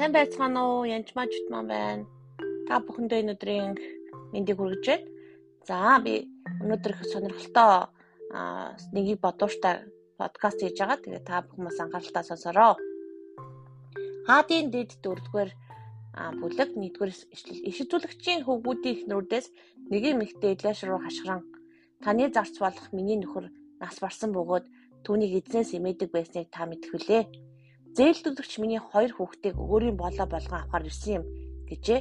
Сайн байцгаана уу? Янчмаа чутмаа байна. Та бүхэндээ энэ өдрийн мэндийг хүргэж байна. За би өнөөдөр их сонирхолтой нэгийг бодууштай подкаст хийж байгаа. Тэгээ та бүхэн бас анхааралтай сонсороо. Хаадын дэд дөрөвдүгээр бүлэг нэгдүгээр ишүүлэгчийн хөвгүүдийн эхнэрүүдээс нэг юм ихтэй Иляш руу хашгиран таны зарц болох миний нөхөр нас барсан бөгөөд түүнийг эзнээс имээдэг байсныг та мэдэх үлээ. Зээлдүүлэгч миний хоёр хүүхдийг өөрийн болоо болгон авахар ирсэн юм гэжээ.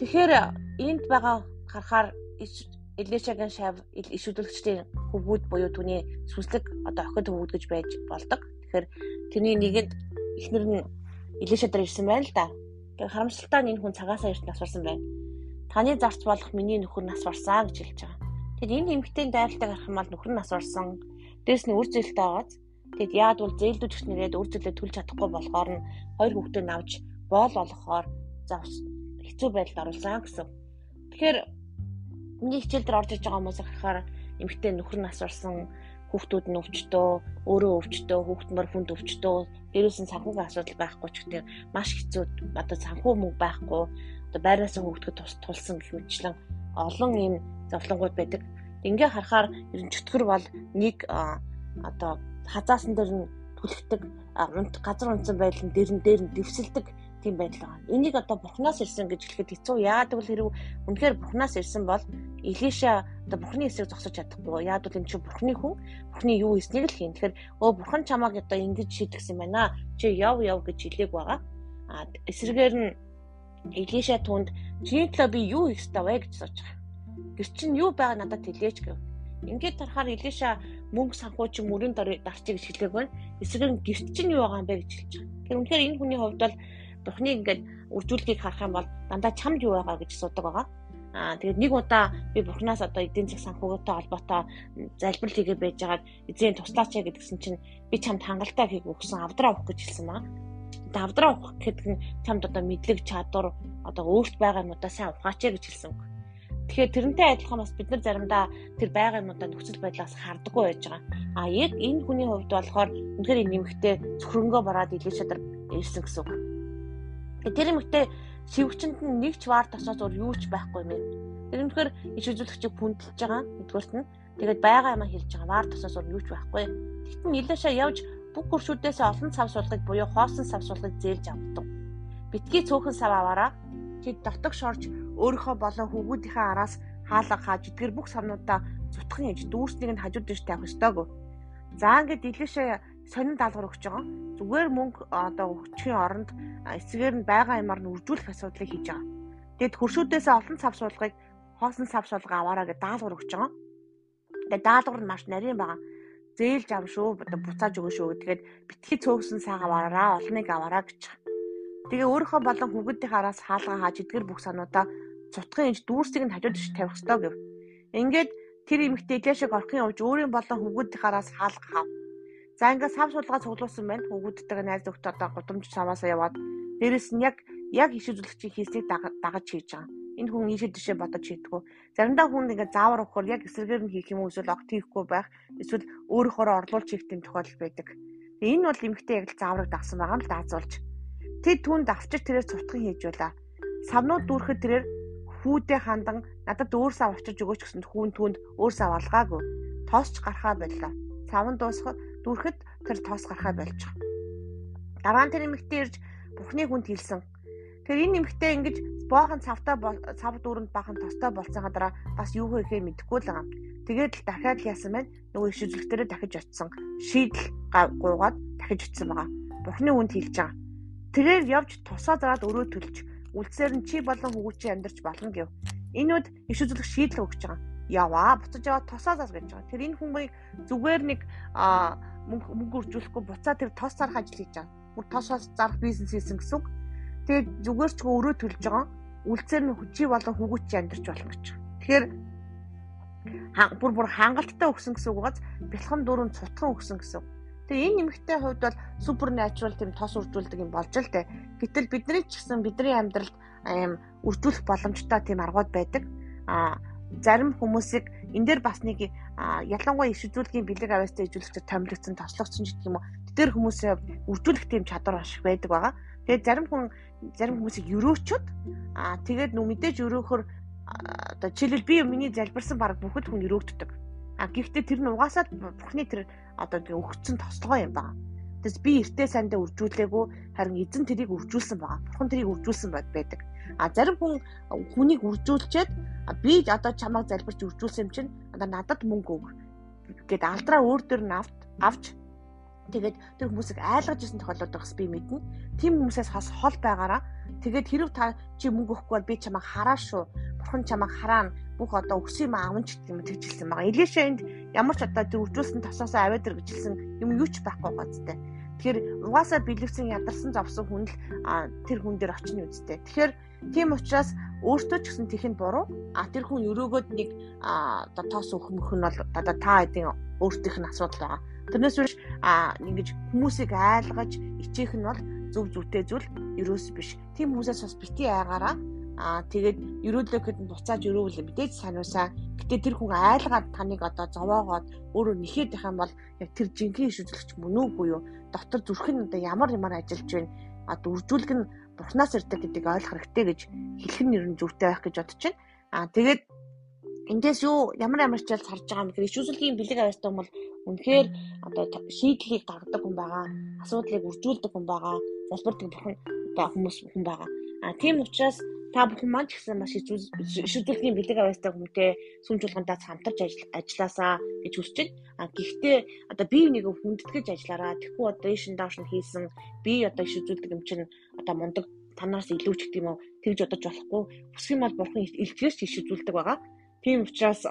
Тэгэхээр энд байгаа харахаар Элешагийн шав ишүүлэгчдийн хөвгүүд буюу түүний сүнслэг одоо охид хөвгүүд гэж байж болдог. Тэгэхээр тэрний нэгэнд эхнэр нь Элеша дээр ирсэн байна л да. Тэгэхээр харамсалтай нь энэ хүн цагаасаа ирж нас барсан байна. Таны зарц болох миний нөхөр нас барсан гэж хэлж байгаа. Тэгэд энэ эмэгтэйн дайралтыг харах юм бол нөхөр нас барсан. Дээрс нь үр зээлтэй байгааз Тэгэд яад бол зээлдүүлэгч нэрэд үр зээлээ төлж чадахгүй болохоор нь хоёр хүүхдээ навж боол олгохоор хэцүү байдалд оруулсан гэсэн. Тэгэхээр миний хичээл дээр орж иж байгаа хүмүүс ахаар эмэгтэй нөхөр нас орсон хүүхдүүд нь өвчтөө, өөрөө өвчтөө, хүүхдмөр хүнд өвчтөө, дээрээс нь санхүүгийн асуудал байхгүй ч гэдэг маш хэцүү одоо санхүү мөнгө байхгүй одоо байраас хүүхдгэд тулсан гэх мэтчлэн олон ийм зовлонгууд байдаг. Ингээ харахаар ер нь чөтгөр бол нэг одоо хазаасан дээр нь түлхдэг газар унтсан байдал нь дэрэн дээр нь дэвсэлдэг тийм байдал байна. Энийг одоо бурхнаас ирсэн гэж хэлэхэд хэцүү. Яагаад гэвэл хэрэг үнэхээр бурхнаас ирсэн бол Илиша одоо бурхны эсрэг зогсож чадахгүй. Яагаад гэвэл энэ чинь бурхны хүн, бурхны юу хийснийг л хийн. Тэгэхээр өө бурхан чамааг одоо ингэж шийдгсэн байна. Чи яв яв гэж хэлээг байгаа. А эсрэгээр нь Илиша түнд чиний төлөө би юу хийх ёстой вэ гэж сууж байгаа. Гэр чинь юу байгаа надад хэлээч гэв. Ингээд тарахаар Илиша мөнгө санхүү чи мөрийн дарчиг хэлээг байна. Эсвэл гэрч чинь юу байгаа юм бэ гэж хэлж байгаа. Тэгэхээр үнэхээр энэ хүний хувьд бол Бурхны ингээд үржүүлгийг харах юм бол дандаа чамд юу байгаа гэж асуудаг байгаа. Аа тэгээд нэг удаа би Бурханаас одоо эдийн засаг санхүүгтэй холбоотой залбирал хийгээ байж байгаад эзэн туслаач гэдгсэн чинь би чамд хангалттай хийх өгсөн авдраа авах гэж хэлсэн байгаа. Тэгээд авдраа авах гэдэг нь чамд одоо мэдлэг чадвар одоо өөрт байгаа юмудаа сайн ухаач гэж хэлсэн үг. Тэгэхээр тэрнтэй адилхан бас бид нар заримдаа тэр байгаа юмудаа нөхцөл байдлаас хардггүй байж байгаа. А яг энэ хүний хувьд болохоор үнэхээр нэмэгтэй зөвхөнгөө бараад илээ чадар ирсэн гэсэн үг. Тэр эмэгтэй шивгчэнд нь нэг ч вар тосоо зур юу ч байхгүй юм. Тэр үнэхээр иш үзүүлэгчийг хүндэлж байгаа. Нэгдүгээрт нь тэгээд байгаа юмаа хэлж байгаа. Вар тосоо зур юу ч байхгүй. Тэгтэн нилээшээ явж бүх гүршүүдээс олон цав суулгыг буюу хоосон цав суулгыг зээлж авдаг. Битгий цөөхөн сав аваараа чи дотог шорж өөрийнхөө болон хүүгүүдийнхээ араас хаалга хааж эдгээр бүх савнуудаа зутхан ээж дүүрснийг нь хажууд дэш тавих ёстойгөө. За ингээд дийлэшээ сонин даалгавар өгч байгаа. Зүгээр мөнгө одоо өгчхийн оронд эцгээр нь байгаа юмар нь үржүүлэх асуудлыг хийж байгаа. Тэгэд хөршүүдээс олон цав суулгыг хоосон цав суулга аваараа гэж даалгавар өгч байгаа. Тэгээд даалгавар нь маш нарийн байгаа. Зээлж ав шүү, буцааж өгнө шүү. Тэгээд битгий цөөхсөн цаг аваараа, олныг аваараа гэж. Тэгээ өөрийнхөө болон хүүхдийн хараас хаалгаа хааж эдгэр бүх сануудаа цутгын инж дүүрсийг нь хажууд иш тавих ёстой гэв. Ингээд тэр эмэгтэй Илэшиг орхин явж өөрийн болон хүүхдийнхаараас хаалга хав. За ингээд сав суулгаа цуглуулсан байна. Хүүхдтэйгээ найз нөхдөд одоо гудамж саваасаа яваад дээрэс нь яг яг иш үзүүлэгчийн хийсийг дагаж хийж байгаа. Энэ хүн ийшээ дэшээ бодож хийдгүү. Заримдаа хүн ингээд заавар өгөхөр яг эсрэгээр нь хийх юм уу эсвэл огт хийхгүй байх эсвэл өөрөөхөө орлуулж хийх тийм тохиолдол байдаг. Энэ бол эмэгтэй яг л зааврыг дагсан байгаа юм л даазуулж. Тэд түүнд авчир тэрээр цутган хийж байлаа. Савнууд дүүрэхэд тэрээр хүүдээ хандан надад өөр сав авчирж өгөөч гэсэн хүүн түүнд өөр сав алгаагүй. Тоосч гарахаа боллоо. Савн дуусах дүүрэхэд тэр тоос гарахаа болж байгаа. Дараа нь тэр эмэгтэй ирж Бурхны хүнд хэлсэн. Тэр энэ эмэгтэй ингэж боохон цавтаа цав дүүрэнд бахан тостой болцсонгоо дараа бас юу хийхээ мэдэхгүй л байгаа. Тэгээд л дахиад яасан байна. Нөгөө иш үзлэгтэрээ дахиж очисон. Шийдэл гуугаад дахиж очисон байгаа. Бурхны хүнд хэлж байгаа. Тэрээр явж тусаа зараад өрөө төлж үлдсээр нь чи болон хүүгүүчийн амьдарч болно гэв. Энүүд иш үзлэх шийдэл өгч байгаа. Яваа буцаж яваад тосоо зас гэж байгаа. Тэр энэ хүмүүс зүгээр нэг мөнгө үржүүлэхгүй буцаа тэр тос зарах ажил хийж байгаа. Бүр тосоос зарах бизнес хийсэн гэсэн үг. Тэгээд зүгээр ч өрөө төлж байгаа. Үлдсээр нь хүчи болон хүүгүүчийн амьдарч болно гэж. Тэгэхээр бүр бүр хангалттай өгсөн гэсэн үг байгааз бэлхэн дөрөв цутхан өгсөн гэсэн. Тэгээ энэ нэмэгтэй хувьд бол супер натурал тийм тос үржүүлдэг юм болж л дээ. Гэтэл бидний ч гэсэн бидний амьдралд аим үржүүлэх боломжтой тийм аргууд байдаг. А зарим хүмүүсийг энэ дээр бас нэг ялангуяа иш үзүүлгийн бэлэг авьяастай ижүүлэгчд томилогдсон тослогдсон гэдэг юм уу. битэр хүмүүсээ үржүүлэх тийм чадвар ашиг байдаг байгаа. Тэгээд зарим хүн зарим хүмүүсийг өрөөчөд аа тэгээд нөө мэдээж өрөөхөр одоо жишээлбэл би миний залбирсан баг бүхэл хүн өрөөгддөг. А гэхдээ тэр нь угаасаа бурхны тэр одоо өгцөн тослогоо юм байна. Тэс би эртээ сандаа үржүүлээгүй харин эзэн тэрийг үржүүлсэн байгаа. Бурхан тэрийг үржүүлсэн байдаг. А зарим хүн хүнийг үржүүлчихэд би одоо чамайг залбирч үржүүлсэн юм чинь одоо надад мөнгө өг гэд алдраа өөр дөр нь авт авч тэгээд тэр хүмүүсийг айлгаж исэн тохиолдол байгаас би мэднэ. Тим хүмүүсээс хас хол байгаараа тэгээд хэрв та чи мөнгө өгөхгүй бол би чамайг хараа шүү. Бурхан чамайг хараа бүх одоо өгсөн юм аавн ч гэдэг юм тэгжилсэн байгаа. Илээшээ энд ямар ч одоо тэр үржүүлсэн тосоосоо аваад ир гэжэлсэн юм юу ч байхгүй гоцтой. Тэгэхээр угаасаа бэлэвсэн ядарсан зовсон хүн л тэр хүн дээр очно үсттэй. Тэгэхээр тийм учраас өөртөө ч гэсэн тэхэнд буруу. А тэр хүн өрөөгөөд нэг одоо тоос өгөх нь бол одоо та хэдийн өөртөөх нь асуудал байгаа. Тэрнээс биш а ингэж хүмүүсийг айлгаж ичээх нь бол зөв зүйтэй зүйл ерөөс биш. Тийм хүмүүсээс бас бити айгаараа Аа тэгээд ерөөдөө гэхэд буцааж өрөөвөл мэдээж санаусаа. Гэтэ тэр хүн айлгаад таныг одоо зовоогоод өөрөө нэхэд их юм бол яг тэр жинхэнэ иш үзлэгч мөн үгүй юу? Дотор зүрх нь одоо ямар ямар ажиллаж байна? А дүржүүлэг нь бурхнаас ирдэг гэдгийг ойлгох хэрэгтэй гэж хэлэх нь ер нь зүгтэй байх гэж бодож байна. А тэгээд эндээс юу ямар ямар ч жал харж байгаа юм гэхээр иш үзлэгийн бэлэг авьяастай бол үнэхээр одоо шийдлийг гаргадаг хүн байгаа. Асуудлыг үржүүлдэг хүн байгаа. Залбирдаг бурхан хүмүүс хүн байгаа. А тийм учраас та бүхэн маань ч гэсэн маш шүдүүлгийн бэлэг авьяастай хүнтэй сүмж болгондоо хамтарч ажилласаа гэж хүсэж байна. А гэхдээ одоо би нэг хүндэтгэж ажиллаараа тэгэхгүй одоо ийшин дааш нь хийсэн би одоо шүдүүлдэг юм чинь одоо мундаг танаас илүү ч гэдэг юм уу тэгж бодож болохгүй. Бүсгүй мал бурхан илтгэж шүдүүлдэг байгаа. Тийм учраас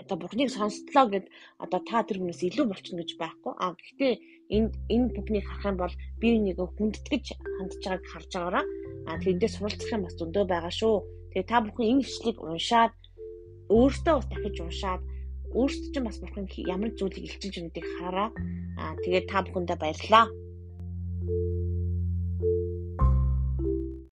одоо бурхныг сонсдлоо гэд одоо та тэр хүнээс илүү болчихно гэж байхгүй. А гэхдээ энд энэ бүхнийг харах юм бол би нэг хүндэтгэж хандж байгааг харж байгаараа а тэндээ суралцах юм бас зөндөө байгаа шүү. Тэгээ та бүхэн энэ ишлийг уншаад өөртөө бас дахиж уншаад өөртөө ч бас бурхан ямар зүйлийг илчилж өгдгийг хараа. А тэгээ та бүхэндээ баярлалаа.